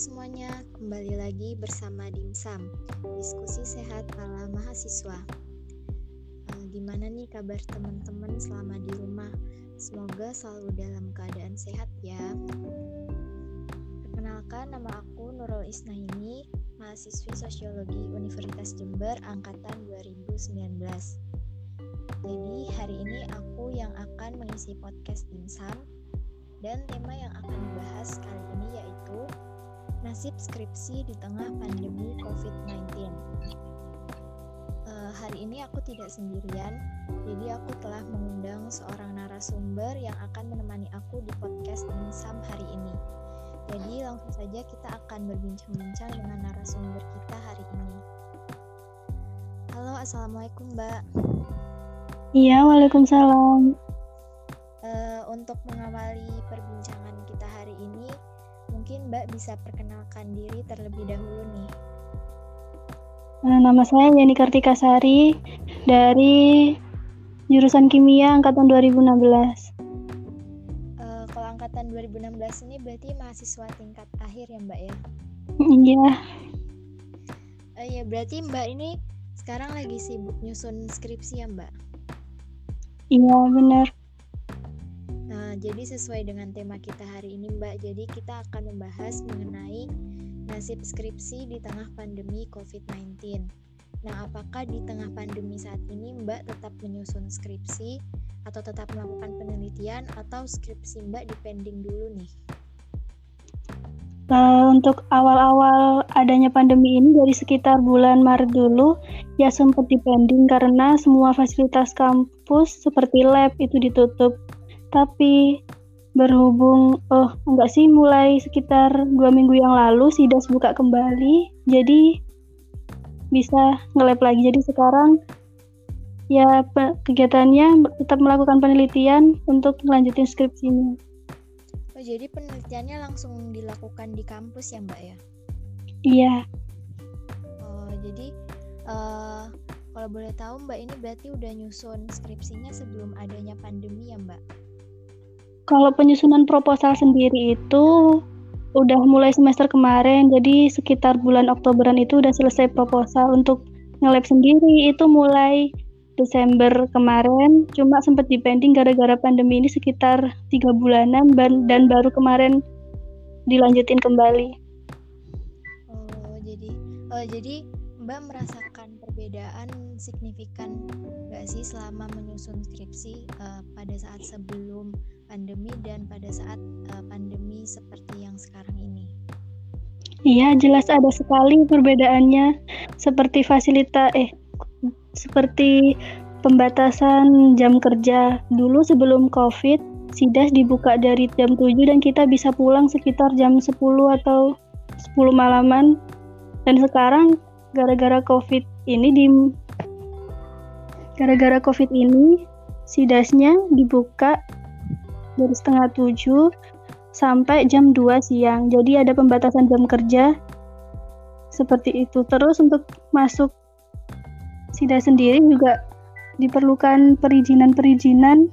semuanya, kembali lagi bersama Dimsum, diskusi sehat ala mahasiswa. Uh, gimana nih kabar teman-teman selama di rumah? Semoga selalu dalam keadaan sehat ya. Perkenalkan, nama aku Nurul Isnahini, mahasiswi Sosiologi Universitas Jember angkatan 2019. Jadi hari ini aku yang akan mengisi podcast Dimsum dan tema yang akan dibahas kali ini yaitu nasib skripsi di tengah pandemi COVID-19. Uh, eh, hari ini aku tidak sendirian, jadi aku telah mengundang seorang narasumber yang akan menemani aku di podcast Insam hari ini. Jadi langsung saja kita akan berbincang-bincang dengan narasumber kita hari ini. Halo, assalamualaikum Mbak. Iya, waalaikumsalam. Uh, untuk mengawali perbincangan kita hari ini, mungkin Mbak bisa perkenalkan diri terlebih dahulu nih. Uh, nama saya Yani Kartika Sari dari jurusan Kimia angkatan 2016. Uh, kalau angkatan 2016 ini berarti mahasiswa tingkat akhir ya Mbak ya? Iya. Uh, ya berarti Mbak ini sekarang lagi sibuk nyusun skripsi ya Mbak? Iya benar. Nah, jadi sesuai dengan tema kita hari ini, Mbak, jadi kita akan membahas mengenai nasib skripsi di tengah pandemi COVID-19. Nah, apakah di tengah pandemi saat ini Mbak tetap menyusun skripsi atau tetap melakukan penelitian atau skripsi Mbak dipending dulu nih? Uh, untuk awal-awal adanya pandemi ini dari sekitar bulan Maret dulu ya sempat dipending karena semua fasilitas kampus seperti lab itu ditutup tapi berhubung oh enggak sih mulai sekitar dua minggu yang lalu sidas buka kembali jadi bisa ngelab lagi. Jadi sekarang ya kegiatannya tetap melakukan penelitian untuk melanjutin skripsinya. Oh jadi penelitiannya langsung dilakukan di kampus ya mbak ya? Iya. Oh jadi uh, kalau boleh tahu mbak ini berarti udah nyusun skripsinya sebelum adanya pandemi ya mbak kalau penyusunan proposal sendiri itu udah mulai semester kemarin, jadi sekitar bulan Oktoberan itu udah selesai proposal untuk nge-lab sendiri itu mulai Desember kemarin, cuma sempat dipending gara-gara pandemi ini sekitar tiga bulanan dan baru kemarin dilanjutin kembali. Oh jadi, oh jadi Mbak merasakan perbedaan signifikan nggak sih selama menyusun skripsi uh, pada saat sebelum pandemi dan pada saat uh, pandemi seperti yang sekarang ini? Iya, jelas ada sekali perbedaannya. Seperti fasilitas eh seperti pembatasan jam kerja. Dulu sebelum Covid, SIDAS dibuka dari jam 7 dan kita bisa pulang sekitar jam 10 atau 10 malaman. Dan sekarang gara-gara COVID ini di gara-gara COVID ini sidasnya dibuka dari setengah tujuh sampai jam 2 siang. Jadi ada pembatasan jam kerja seperti itu. Terus untuk masuk SIDA sendiri juga diperlukan perizinan-perizinan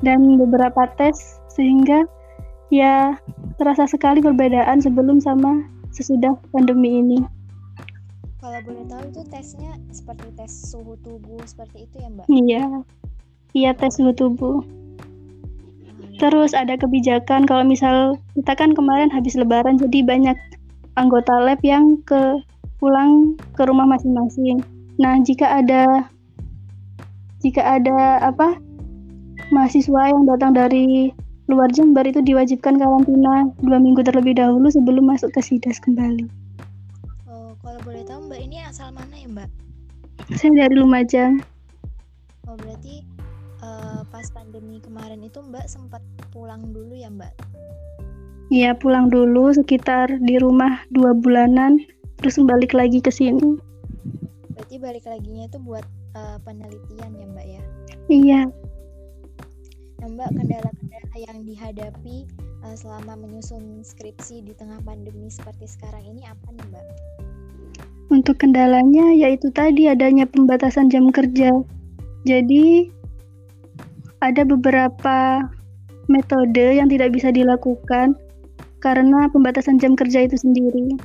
dan beberapa tes sehingga ya terasa sekali perbedaan sebelum sama sesudah pandemi ini. Kalau boleh tahu itu tesnya seperti tes suhu tubuh seperti itu ya Mbak? Iya, iya tes suhu tubuh. Terus ada kebijakan kalau misal kita kan kemarin habis lebaran jadi banyak anggota lab yang ke pulang ke rumah masing-masing. Nah, jika ada jika ada apa mahasiswa yang datang dari luar Jember itu diwajibkan karantina dua minggu terlebih dahulu sebelum masuk ke Sidas kembali. Kalau boleh tahu Mbak ini asal mana ya Mbak? Saya dari Lumajang. Oh, berarti uh, pas pandemi kemarin itu Mbak sempat pulang dulu ya Mbak? Iya pulang dulu sekitar di rumah dua bulanan terus balik lagi ke sini. Berarti balik laginya itu buat uh, penelitian ya Mbak ya? Iya. Nah Mbak kendala-kendala yang dihadapi uh, selama menyusun skripsi di tengah pandemi seperti sekarang ini apa nih Mbak? Untuk kendalanya yaitu tadi adanya pembatasan jam kerja. Jadi ada beberapa metode yang tidak bisa dilakukan karena pembatasan jam kerja itu sendiri.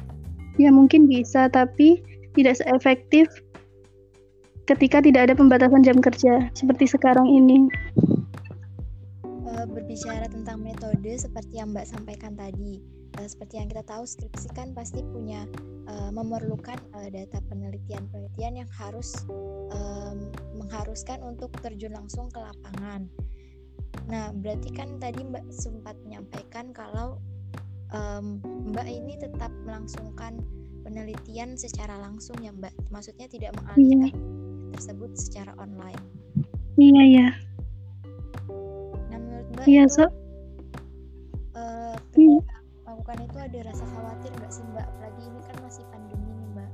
Ya mungkin bisa, tapi tidak seefektif ketika tidak ada pembatasan jam kerja seperti sekarang ini. Eh, berbicara tentang metode seperti yang Mbak sampaikan tadi, uh, seperti yang kita tahu skripsi kan pasti punya uh, memerlukan uh, data penelitian-penelitian yang harus um, mengharuskan untuk terjun langsung ke lapangan. Nah, berarti kan tadi Mbak sempat menyampaikan kalau um, Mbak ini tetap melangsungkan penelitian secara langsung ya Mbak. Maksudnya tidak mengalihkan iya. tersebut secara online. Iya, iya. Nah, menurut Mbak iya, so iya. Melakukan itu ada rasa khawatir nggak sih Mbak? Apalagi ini kan masih pandemi nih Mbak.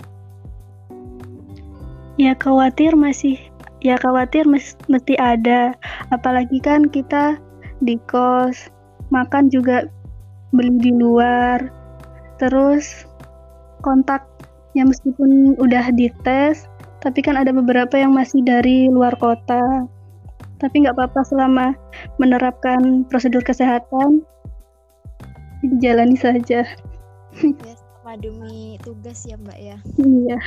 Ya khawatir masih ya khawatir mes, mesti ada apalagi kan kita di kos makan juga beli di luar terus kontak yang meskipun udah dites tapi kan ada beberapa yang masih dari luar kota tapi nggak apa-apa selama menerapkan prosedur kesehatan dijalani saja ya sama demi tugas ya mbak ya iya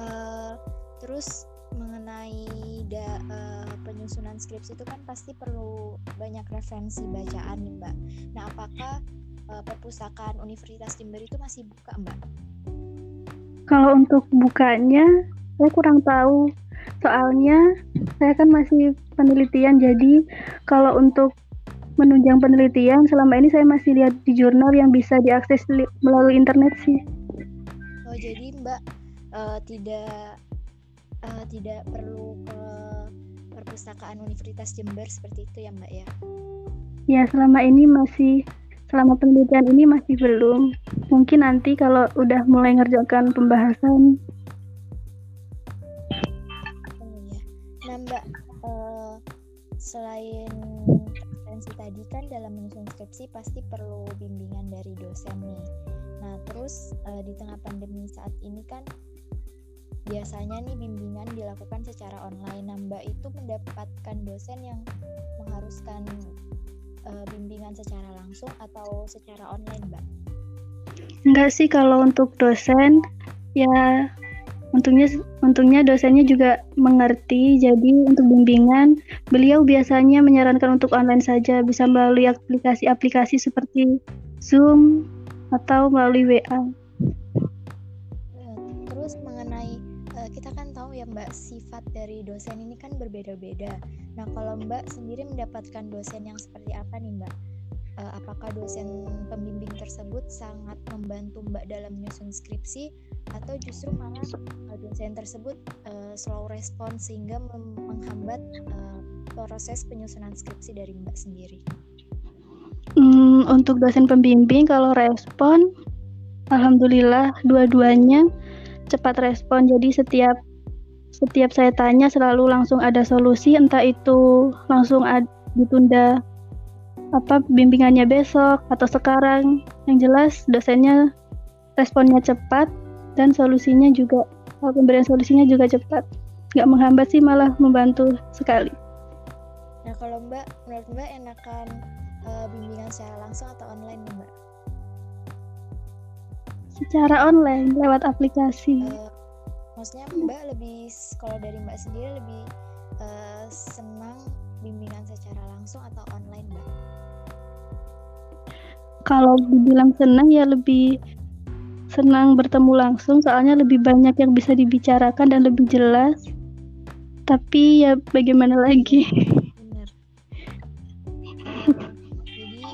uh, terus mengenai da, uh, penyusunan skripsi itu kan pasti perlu banyak referensi bacaan nih mbak. Nah apakah uh, perpustakaan Universitas Jember itu masih buka mbak? Kalau untuk bukanya saya kurang tahu. Soalnya saya kan masih penelitian jadi kalau untuk menunjang penelitian selama ini saya masih lihat di jurnal yang bisa diakses melalui internet sih. Oh jadi mbak uh, tidak uh, tidak perlu ke perpustakaan Universitas Jember seperti itu ya Mbak ya? Ya selama ini masih selama penelitian ini masih belum. Mungkin nanti kalau udah mulai ngerjakan pembahasan. Oh ya. Nah Mbak, uh, selain referensi tadi kan dalam menyusun skripsi pasti perlu bimbingan dari dosen nih. Nah terus uh, di tengah pandemi saat ini kan biasanya nih bimbingan dilakukan secara online. Nah, itu mendapatkan dosen yang mengharuskan uh, bimbingan secara langsung atau secara online, Mbak? Enggak sih kalau untuk dosen ya untungnya untungnya dosennya juga mengerti. Jadi untuk bimbingan beliau biasanya menyarankan untuk online saja bisa melalui aplikasi-aplikasi seperti Zoom atau melalui WA. ya Mbak, sifat dari dosen ini kan berbeda-beda. Nah, kalau Mbak sendiri mendapatkan dosen yang seperti apa nih Mbak? Uh, apakah dosen pembimbing tersebut sangat membantu Mbak dalam menyusun skripsi atau justru malah uh, dosen tersebut uh, slow respon sehingga menghambat uh, proses penyusunan skripsi dari Mbak sendiri? Hmm, untuk dosen pembimbing kalau respon, alhamdulillah dua-duanya cepat respon. Jadi setiap setiap saya tanya selalu langsung ada solusi entah itu langsung ad, ditunda apa bimbingannya besok atau sekarang yang jelas dosennya responnya cepat dan solusinya juga pemberian solusinya juga cepat. Nggak menghambat sih malah membantu sekali. Nah kalau mbak menurut mbak enakan uh, bimbingan secara langsung atau online nih mbak? Secara online lewat aplikasi. Uh, maksudnya mbak lebih kalau dari mbak sendiri lebih uh, senang bimbingan secara langsung atau online mbak? Kalau dibilang senang ya lebih senang bertemu langsung soalnya lebih banyak yang bisa dibicarakan dan lebih jelas tapi ya bagaimana lagi Bener. jadi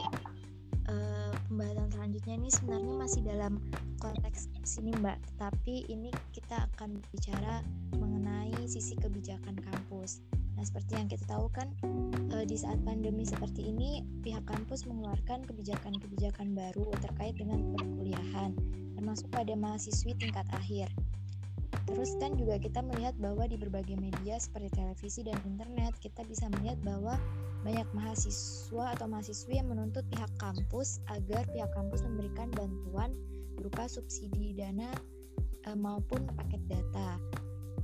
uh, pembahasan selanjutnya ini sebenarnya masih dalam konteks sini Mbak, tapi ini kita akan bicara mengenai sisi kebijakan kampus. Nah, seperti yang kita tahu kan e, di saat pandemi seperti ini pihak kampus mengeluarkan kebijakan-kebijakan baru terkait dengan perkuliahan, termasuk pada mahasiswi tingkat akhir. Terus kan juga kita melihat bahwa di berbagai media seperti televisi dan internet kita bisa melihat bahwa banyak mahasiswa atau mahasiswi yang menuntut pihak kampus agar pihak kampus memberikan bantuan berupa subsidi dana uh, maupun paket data.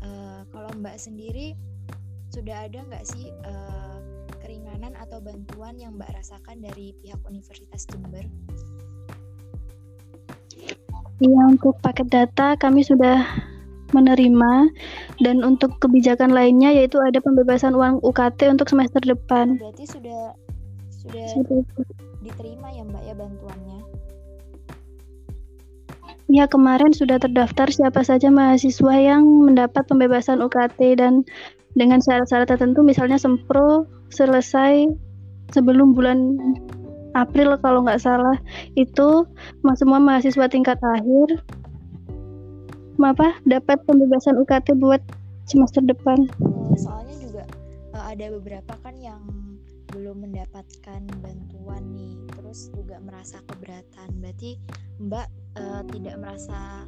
Uh, kalau Mbak sendiri sudah ada nggak sih uh, keringat penanganan atau bantuan yang Mbak rasakan dari pihak Universitas Jember? Iya, untuk paket data kami sudah menerima dan untuk kebijakan lainnya yaitu ada pembebasan uang UKT untuk semester depan. Berarti sudah sudah diterima ya Mbak ya bantuannya? Ya, kemarin sudah terdaftar siapa saja mahasiswa yang mendapat pembebasan UKT dan dengan syarat-syarat tertentu misalnya sempro selesai sebelum bulan April kalau nggak salah itu semua mahasiswa tingkat akhir apa dapat pembebasan UKT buat semester depan. Soalnya juga uh, ada beberapa kan yang belum mendapatkan bantuan nih, terus juga merasa keberatan. Berarti Mbak uh, tidak merasa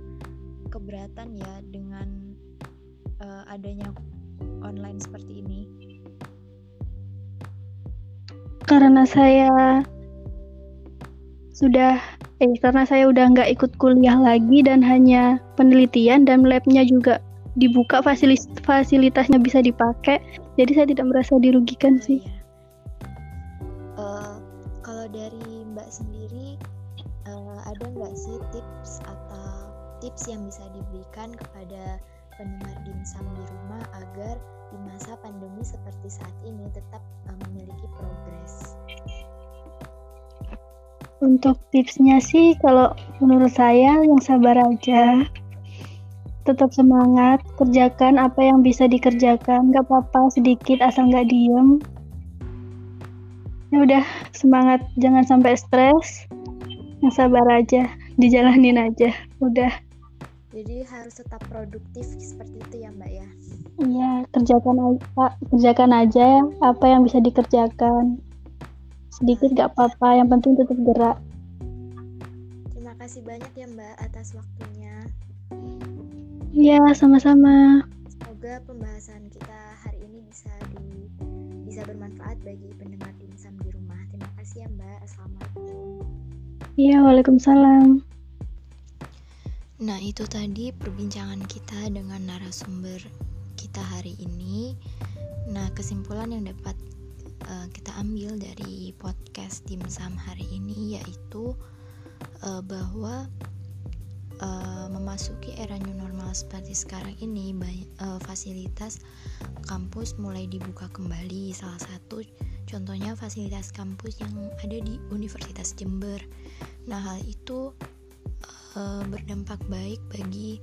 keberatan ya dengan uh, adanya online seperti ini? Karena saya sudah eh karena saya udah nggak ikut kuliah lagi dan hanya penelitian dan labnya juga dibuka fasilitas fasilitasnya bisa dipakai jadi saya tidak merasa dirugikan oh, sih. Tips yang bisa diberikan kepada pendengar dimsum di rumah agar di masa pandemi seperti saat ini tetap uh, memiliki progres? Untuk tipsnya sih kalau menurut saya yang sabar aja. Tetap semangat, kerjakan apa yang bisa dikerjakan, gak apa-apa sedikit asal gak diem. Ya udah, semangat, jangan sampai stres. Yang sabar aja, dijalanin aja, udah. Jadi harus tetap produktif seperti itu ya Mbak ya? Iya, kerjakan aja, kerjakan aja apa yang bisa dikerjakan. Sedikit gak apa-apa yang penting tetap gerak. Terima kasih banyak ya mbak atas waktunya. Iya sama-sama. Semoga pembahasan kita hari ini bisa di bisa bermanfaat bagi pendengar dimsum di rumah. Terima kasih ya mbak. Assalamualaikum. Iya waalaikumsalam Nah, itu tadi perbincangan kita dengan narasumber kita hari ini. Nah, kesimpulan yang dapat uh, kita ambil dari podcast dimsum hari ini yaitu uh, bahwa uh, memasuki era new normal seperti sekarang ini uh, fasilitas kampus mulai dibuka kembali salah satu contohnya fasilitas kampus yang ada di Universitas Jember nah hal itu uh, berdampak baik bagi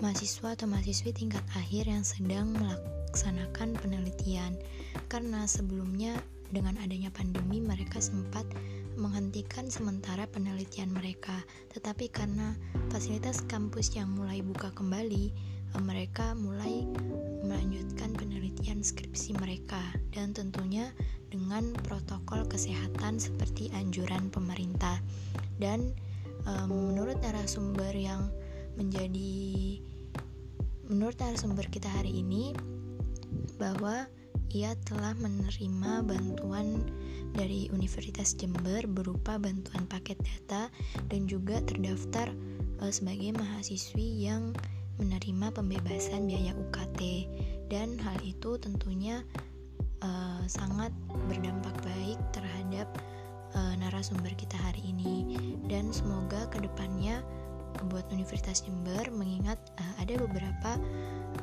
mahasiswa atau mahasiswi tingkat akhir yang sedang melaksanakan penelitian. Karena sebelumnya dengan adanya pandemi mereka sempat menghentikan sementara penelitian mereka. Tetapi karena fasilitas kampus yang mulai buka kembali eh, mereka mulai melanjutkan penelitian skripsi mereka. Dan tentunya dengan protokol kesehatan seperti anjuran pemerintah. Dan um, menurut narasumber yang menjadi menurut narasumber kita hari ini bahwa ia telah menerima bantuan dari Universitas Jember berupa bantuan paket data dan juga terdaftar uh, sebagai mahasiswi yang menerima pembebasan biaya UKT dan hal itu tentunya uh, sangat berdampak baik terhadap uh, narasumber kita hari ini dan semoga ke depannya buat Universitas Jember mengingat uh, ada beberapa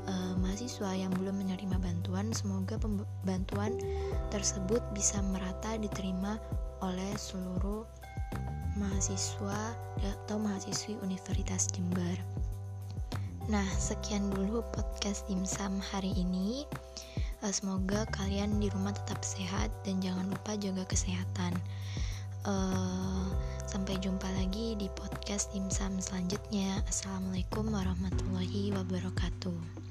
uh, mahasiswa yang belum menerima bantuan semoga bantuan tersebut bisa merata diterima oleh seluruh mahasiswa atau mahasiswi Universitas Jember. Nah, sekian dulu podcast Dimsum hari ini. Uh, semoga kalian di rumah tetap sehat dan jangan lupa jaga kesehatan. Uh, sampai jumpa lagi di podcast dimsum selanjutnya. Assalamualaikum warahmatullahi wabarakatuh.